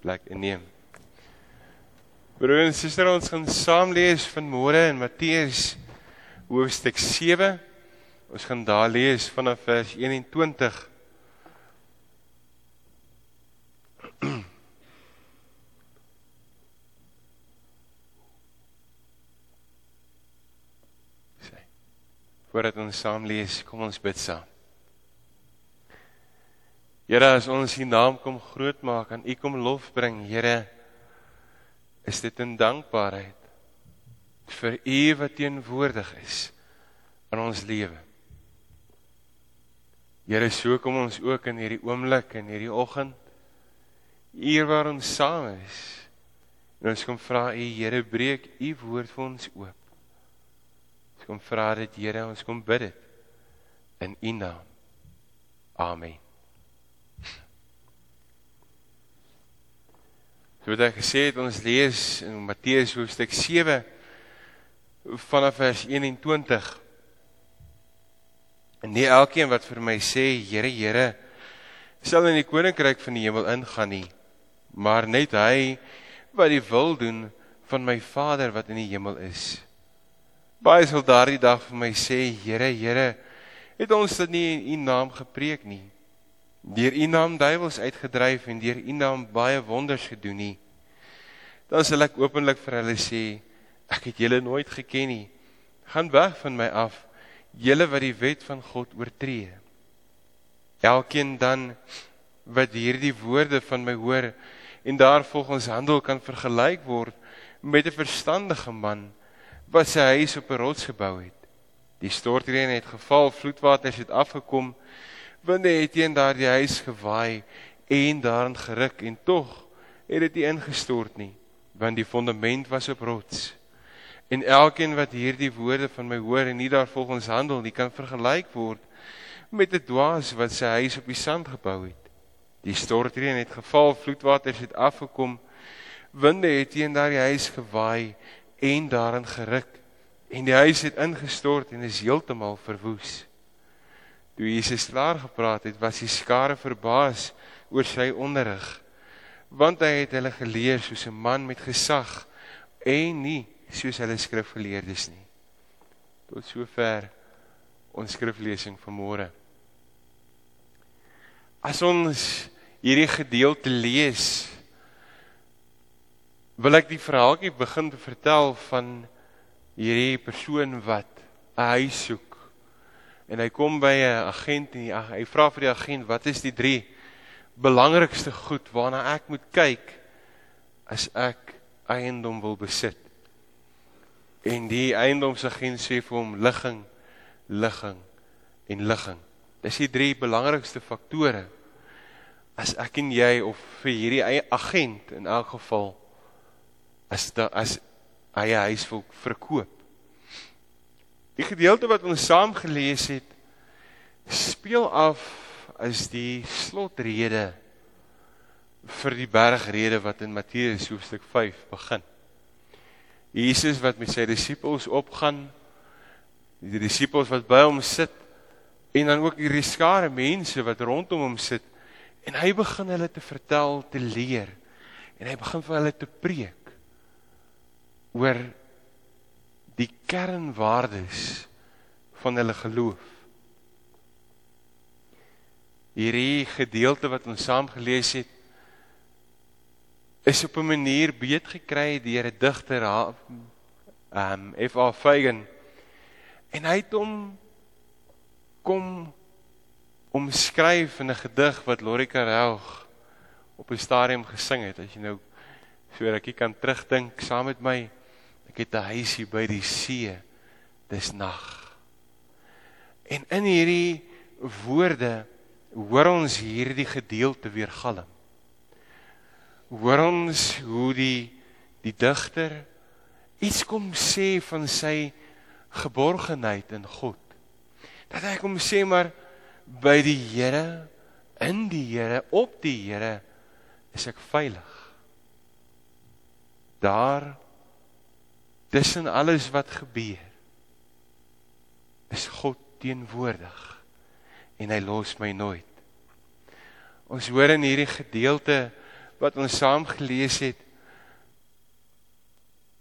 plek inneem. Broer en suster, ons gaan saam lees vanmôre in Matteus hoofstuk 7. Ons gaan daar lees vanaf vers 21. Voordat ons saam lees, kom ons bid saam. Here, as ons U naam kom groot maak en U kom lof bring, Here, is dit in dankbaarheid vir U wat teenwoordig is in ons lewe. Here, so kom ons ook in hierdie oomblik en hierdie oggend hier waar ons saam is. En ons kom vra U, Here, breek U woord vir ons oop. Ons kom vra dit Here, ons kom bid dit in U naam. Amen. Wat ek gesê het, ons lees in Matteus hoofstuk 7 vanaf vers 21. En nie elkeen wat vir my sê, Here, Here, sal in die koninkryk van die hemel ingaan nie, maar net hy wat die wil doen van my Vader wat in die hemel is. Baie sal daardie dag vir my sê, Here, Here, het ons dit nie in U naam gepreek nie? Deur U naam duiwels uitgedryf en deur U naam baie wonders gedoen nie. Dan sal ek openlik vir hulle sê, ek het julle nooit geken nie. Gaan weg van my af, julle wat die wet van God oortree. Elkeen dan wat hierdie woorde van my hoor en daarvolgens handel kan vergelyk word met 'n verstandige man wat sy huis op 'n rots gebou het. Die stortreën het geval, vloedwaters het afgekom, winde het teen daardie huis gewaai en daarin geruk en tog het dit nie ingestort nie, want die fondament was op rots. En elkeen wat hierdie woorde van my hoor en nie daarvolgens handel nie, kan vergelyk word met 'n dwaas wat sy huis op die sand gebou het. Die stortreën het geval, vloedwaters het afgekom, winde het teen daardie huis gewaai en daarin geruk en die huis het ingestort en is heeltemal verwoes. Toe Jesus klaar gepraat het, was die skare verbaas oor sy onderrig, want hy het hulle geleer soos 'n man met gesag en nie soos hulle skrifgeleerdes nie. Tot sover ons skriflesing vanmôre. As ons hierdie gedeelte lees, wil ek die verhaaltjie begin te vertel van hierdie persoon wat 'n huis soek. En hy kom by 'n agent en hy, hy vra vir die agent, "Wat is die drie belangrikste goed waarna ek moet kyk as ek eiendom wil besit?" En die eiendomsagent sê vir hom, "Ligging, ligging en ligging." Dis die drie belangrikste faktore as ek en jy of vir hierdie agent in elk geval as da, as hy 'n huis wil verkoop. Die gedeelte wat ons saam gelees het speel af as die slotrede vir die bergrede wat in Matteus hoofstuk 5 begin. Jesus wat met sy disippels opgaan, die disippels wat by hom sit en dan ook die skare mense wat rondom hom sit en hy begin hulle te vertel, te leer en hy begin vir hulle te preek oor die kernwaardes van hulle geloof. Hierdie gedeelte wat ons saam gelees het is op 'n manier beet gekry deur 'n digter ehm um, F.A. Fagan en hy het hom kom omskryf in 'n gedig wat Lorika Raug op 'n stadium gesing het as jy nou so rukkie kan terugdink saam met my Ek het 'n huisie by die see. Dis nag. En in hierdie woorde hoor ons hierdie gedeelte weer galm. Hoor ons hoe die die digter iets kom sê van sy geborgenheid in God. Dat hy kom sê maar by die Here, in die Here, op die Here is ek veilig. Daar tussen alles wat gebeur is God teenwoordig en hy los my nooit. Ons hoor in hierdie gedeelte wat ons saam gelees het.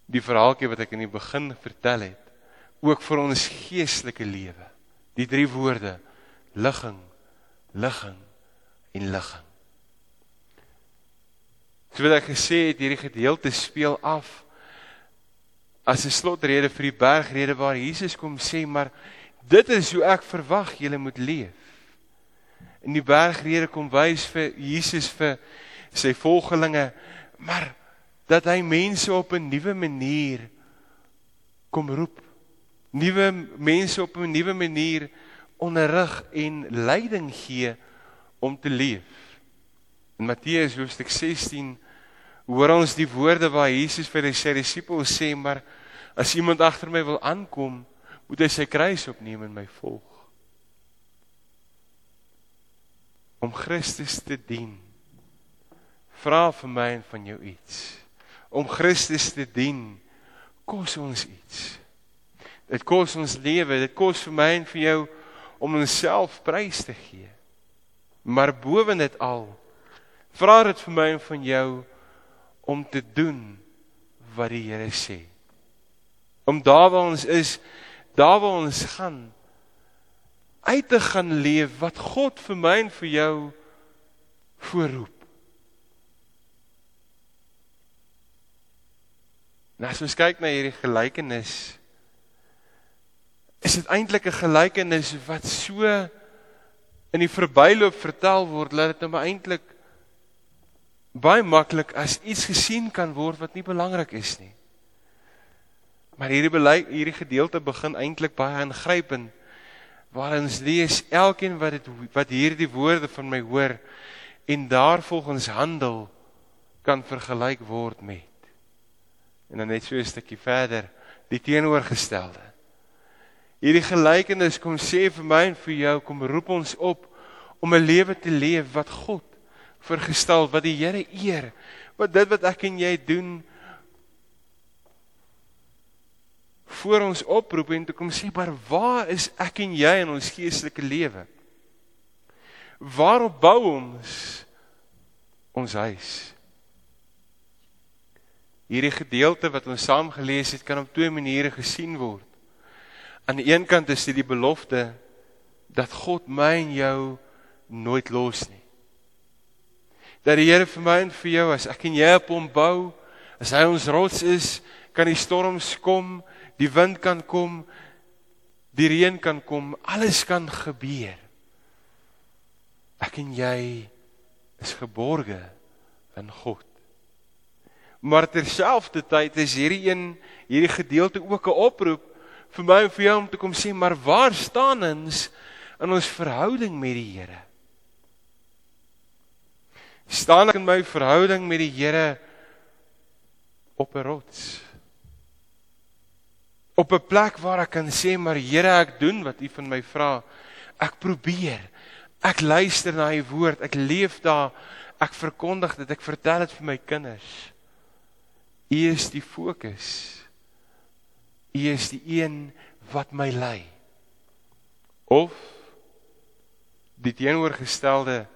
Die verhaaltjie wat ek in die begin vertel het, ook vir ons geestelike lewe. Die drie woorde: ligging, ligging en ligging. Soos ek gesê het, hierdie gedeelte speel af as 'n slotrede vir die bergrede waar Jesus kom sê, maar dit is hoe ek verwag julle moet leef. In die bergrede kom wys vir Jesus vir sy volgelinge, maar dat hy mense op 'n nuwe manier kom roep. Nuwe mense op 'n nuwe manier onderrig en leiding gee om te leef. In Matteus hoofstuk 16 hoor ons die woorde waar Jesus vir sy disippels sê, maar as iemand agter my wil aankom, moet hy sy kruis opneem en my volg. Om Christus te dien. Vra vir my en van jou iets. Om Christus te dien kos ons iets. Dit kos ons lewe, dit kos vir my en vir jou om onsself prys te gee. Maar bowen dit al, vra dit vir my en van jou om te doen wat die Here sê. Om daar waar ons is, daar waar ons gaan uit te gaan leef wat God vir my en vir jou voorroep. Nou as ons kyk na hierdie gelykenis is dit eintlik 'n gelykenis wat so in die verbyloop vertel word dat dit nou eintlik baie maklik as iets gesien kan word wat nie belangrik is nie. Maar hierdie beleid, hierdie gedeelte begin eintlik baie aangrypend waar ons lees elkeen wat dit wat hierdie woorde van my hoor en daarvolgens handel kan vergelyk word met. En dan net so 'n stukkie verder die teenoorgestelde. Hierdie gelykenis kom sê vir my en vir jou kom roep ons op om 'n lewe te leef wat God vergestel, wat die Here eer, wat dit wat ek en jy doen voor ons oproep en toe kom sê maar waar is ek en jy in ons geestelike lewe? Waarop bou ons ons huis? Hierdie gedeelte wat ons saam gelees het, kan op twee maniere gesien word. Aan die een kant is dit die belofte dat God my en jou nooit los nie. Dat die Here vir my en vir jou as ek en jy op hom bou, as hy ons rots is, kan die storms kom, die wind kan kom, die reën kan kom, alles kan gebeur. Ek en jy is geborge in God. Maar terselfdertyd is hierdie een hierdie gedeelte ook 'n oproep vir my en vir jou om te kom sê, maar waar staan ons in ons verhouding met die Here? Staan ek in my verhouding met die Here op 'n rots? Op 'n plek waar ek kan sê, maar Here, ek doen wat U van my vra. Ek probeer. Ek luister na U woord. Ek leef daar. Ek verkondig dit. Ek vertel dit vir my kinders. U is die fokus. U is die een wat my lei. Of die teenoorgestelde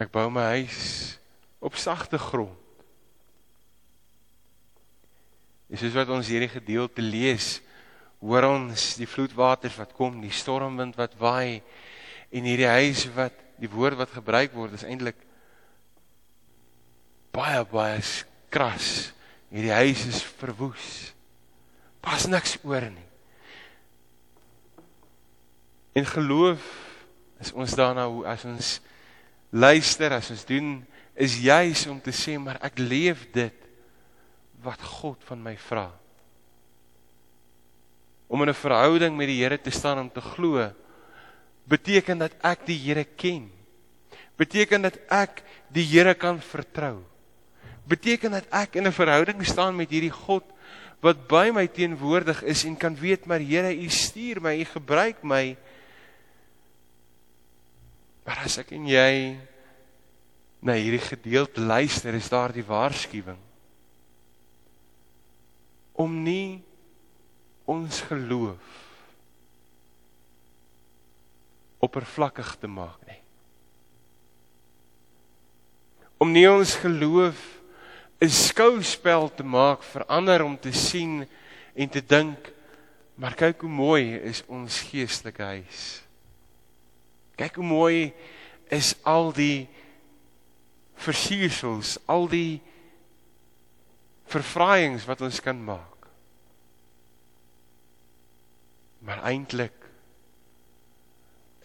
Ek bou my huis op sagte grond. Dis soos wat ons hierdie gedeelte lees, hoor ons die vloedwaters wat kom, die stormwind wat waai en hierdie huis wat die woord wat gebruik word is eintlik baie baie kras Hierdie huis is verwoes. Pas niks oor nie. En geloof is ons daarna hoe as ons luister, as ons doen is juis om te sê maar ek leef dit wat God van my vra. Om in 'n verhouding met die Here te staan om te glo beteken dat ek die Here ken. Beteken dat ek die Here kan vertrou beteken dat ek in 'n verhouding staan met hierdie God wat by my teenwoordig is en kan weet maar Here u stuur my, u gebruik my. Maar as ek en jy na hierdie gedeelte luister, is daar die waarskuwing om nie ons geloof oppervlakkig te maak nie. Om nie ons geloof 'n skouspel te maak vir ander om te sien en te dink maar kyk hoe mooi is ons geestelike huis. Kyk hoe mooi is al die versiersels, al die verfraaiings wat ons kan maak. Maar eintlik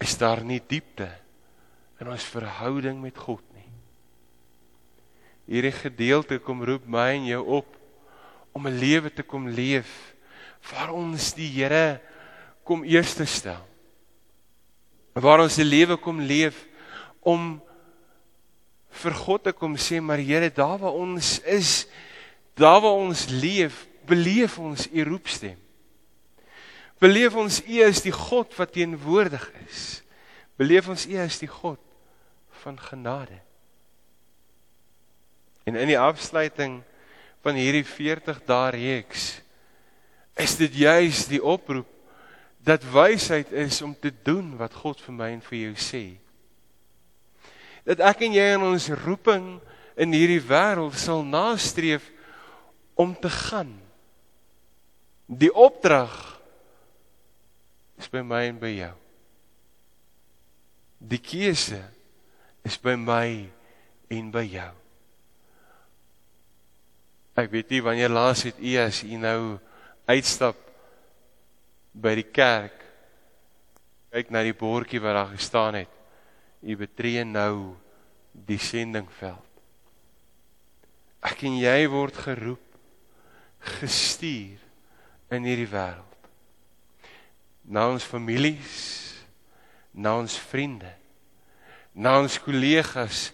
is daar nie diepte in ons verhouding met God nie. Hierdie gedeelte kom roep my en jou op om 'n lewe te kom leef waar ons die Here kom eerste stel. Waar ons 'n lewe kom leef om vir God te kom sê maar Here daar waar ons is daar waar ons leef beleef ons u roepstem. Beleef ons u is die God wat teenwoordig is. Beleef ons u is die God van genade. En in die afsluiting van hierdie 40 dae reeks is dit juis die oproep dat wysheid is om te doen wat God vir my en vir jou sê dat ek en jy in ons roeping in hierdie wêreld sal nastreef om te gaan. Die opdrag is by my en by jou. Die keuse is by my en by jou. Ek weet nie wanneer laas het u as u nou uitstap by die kerk kyk na die bordjie wat daar gestaan het u betree nou die sendingveld. Ek en jy word geroep, gestuur in hierdie wêreld. Na ons families, na ons vriende, na ons kollegas,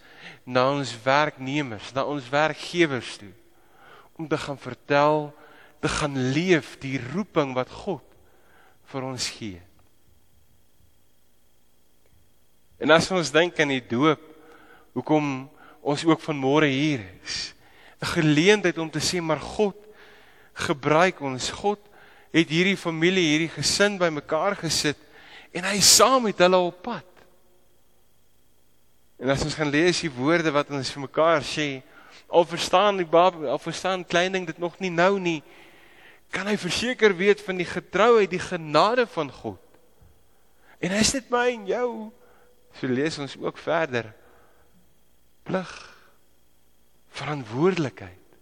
na ons werknemers, na ons werkgewers toe om te gaan vertel, te gaan leef die roeping wat God vir ons gee. En as ons dink aan die doop, hoekom ons ook vanmôre hier is, 'n geleentheid om te sê maar God gebruik ons. God het hierdie familie, hierdie gesin bymekaar gesit en hy saam met hulle op pad. En as ons gaan lees die woorde wat ons vir mekaar sê, al verstaan die baba, al verstaan klein ding dit nog nie nou nie, kan hy verseker weet van die getrouheid, die genade van God. En is dit my en jou So lees ons ook verder plig verantwoordelikheid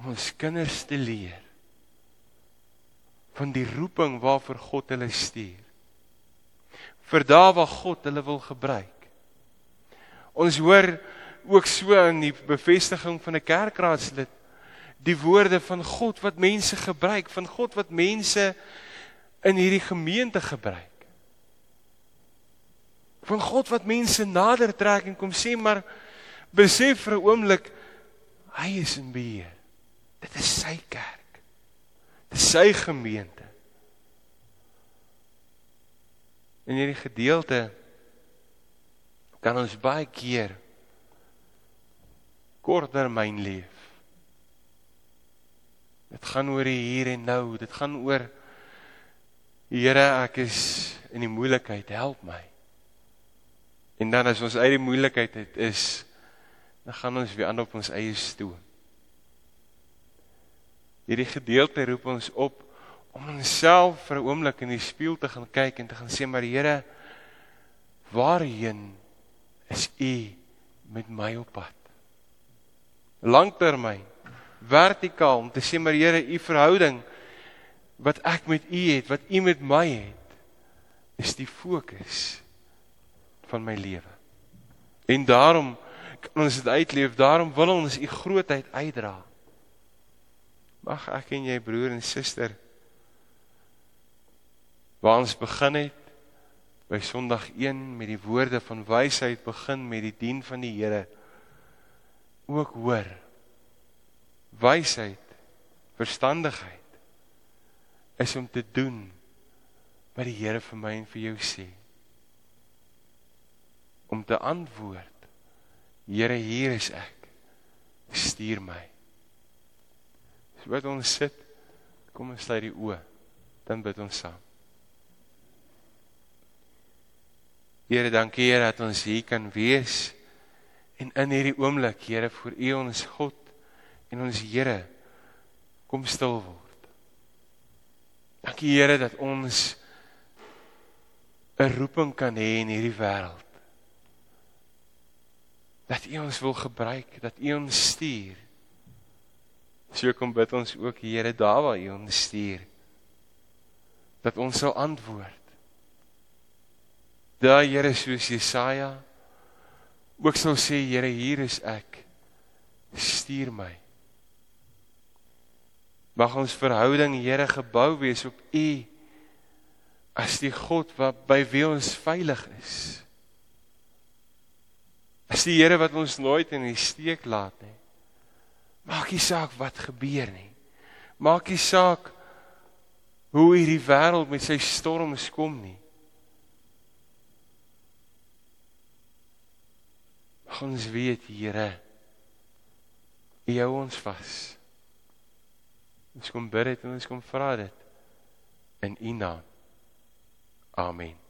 om ons kinders te leer van die roeping waarvoor God hulle stuur. Vir dae waar God hulle wil gebruik. Ons hoor ook so in die bevestiging van 'n kerkraadslid die woorde van God wat mense gebruik, van God wat mense in hierdie gemeente gebruik van God wat mense nader trek en kom sê maar besef vir 'n oomblik hy is in beheer. Dit is sy kerk. Dit is sy gemeente. In hierdie gedeelte kan ons baie keer korttermyn leef. Dit gaan oor die hier en nou, dit gaan oor Here, ek is in die moeilikheid, help my. En dan as ons uit die moeilikheid het is dan gaan ons weer aan op ons eie stoel. Hierdie gedeelte roep ons op om onsself vir 'n oomblik in die spieël te gaan kyk en te gaan sê maar Here waarheen is u met my op pad? Langtermyn, vertikaal om te sê maar Here u verhouding wat ek met u het, wat u met my het, is die fokus van my lewe. En daarom kan ons dit uitleef, daarom wil ons u grootheid uitdra. Mag ek en jy broer en suster waar ons begin het by Sondag 1 met die woorde van wysheid begin met die dien van die Here ook hoor. Wysheid, verstandigheid is om te doen wat die Here vir my en vir jou sê. Om te antwoord Here hier is ek. Stuur my. So wat ons sit kom ons sluit die oë dan bid ons saam. Here dankie Here dat ons hier kan wees En in hierdie oomblik, Here, voor U ons God en ons Here kom stil word. Dankie Here dat ons 'n roeping kan hê in hierdie wêreld. Dat U ons wil gebruik, dat U ons stuur. So kom bid ons ook Here daar waar U ons stuur. Dat ons sal antwoord. Daai Here soos Jesaja ook sal sê Here hier is ek. Stuur my. Mag ons verhouding Here gebou wees op U as die God wat by wie ons veilig is. As die Here wat ons nooit in die steek laat nie. Maak nie saak wat gebeur nie. Maak nie saak hoe hierdie wêreld met sy storms kom nie. Ons weet Here, U hou ons vas. Ons kom bid dit en ons kom vra dit in U naam. Amen.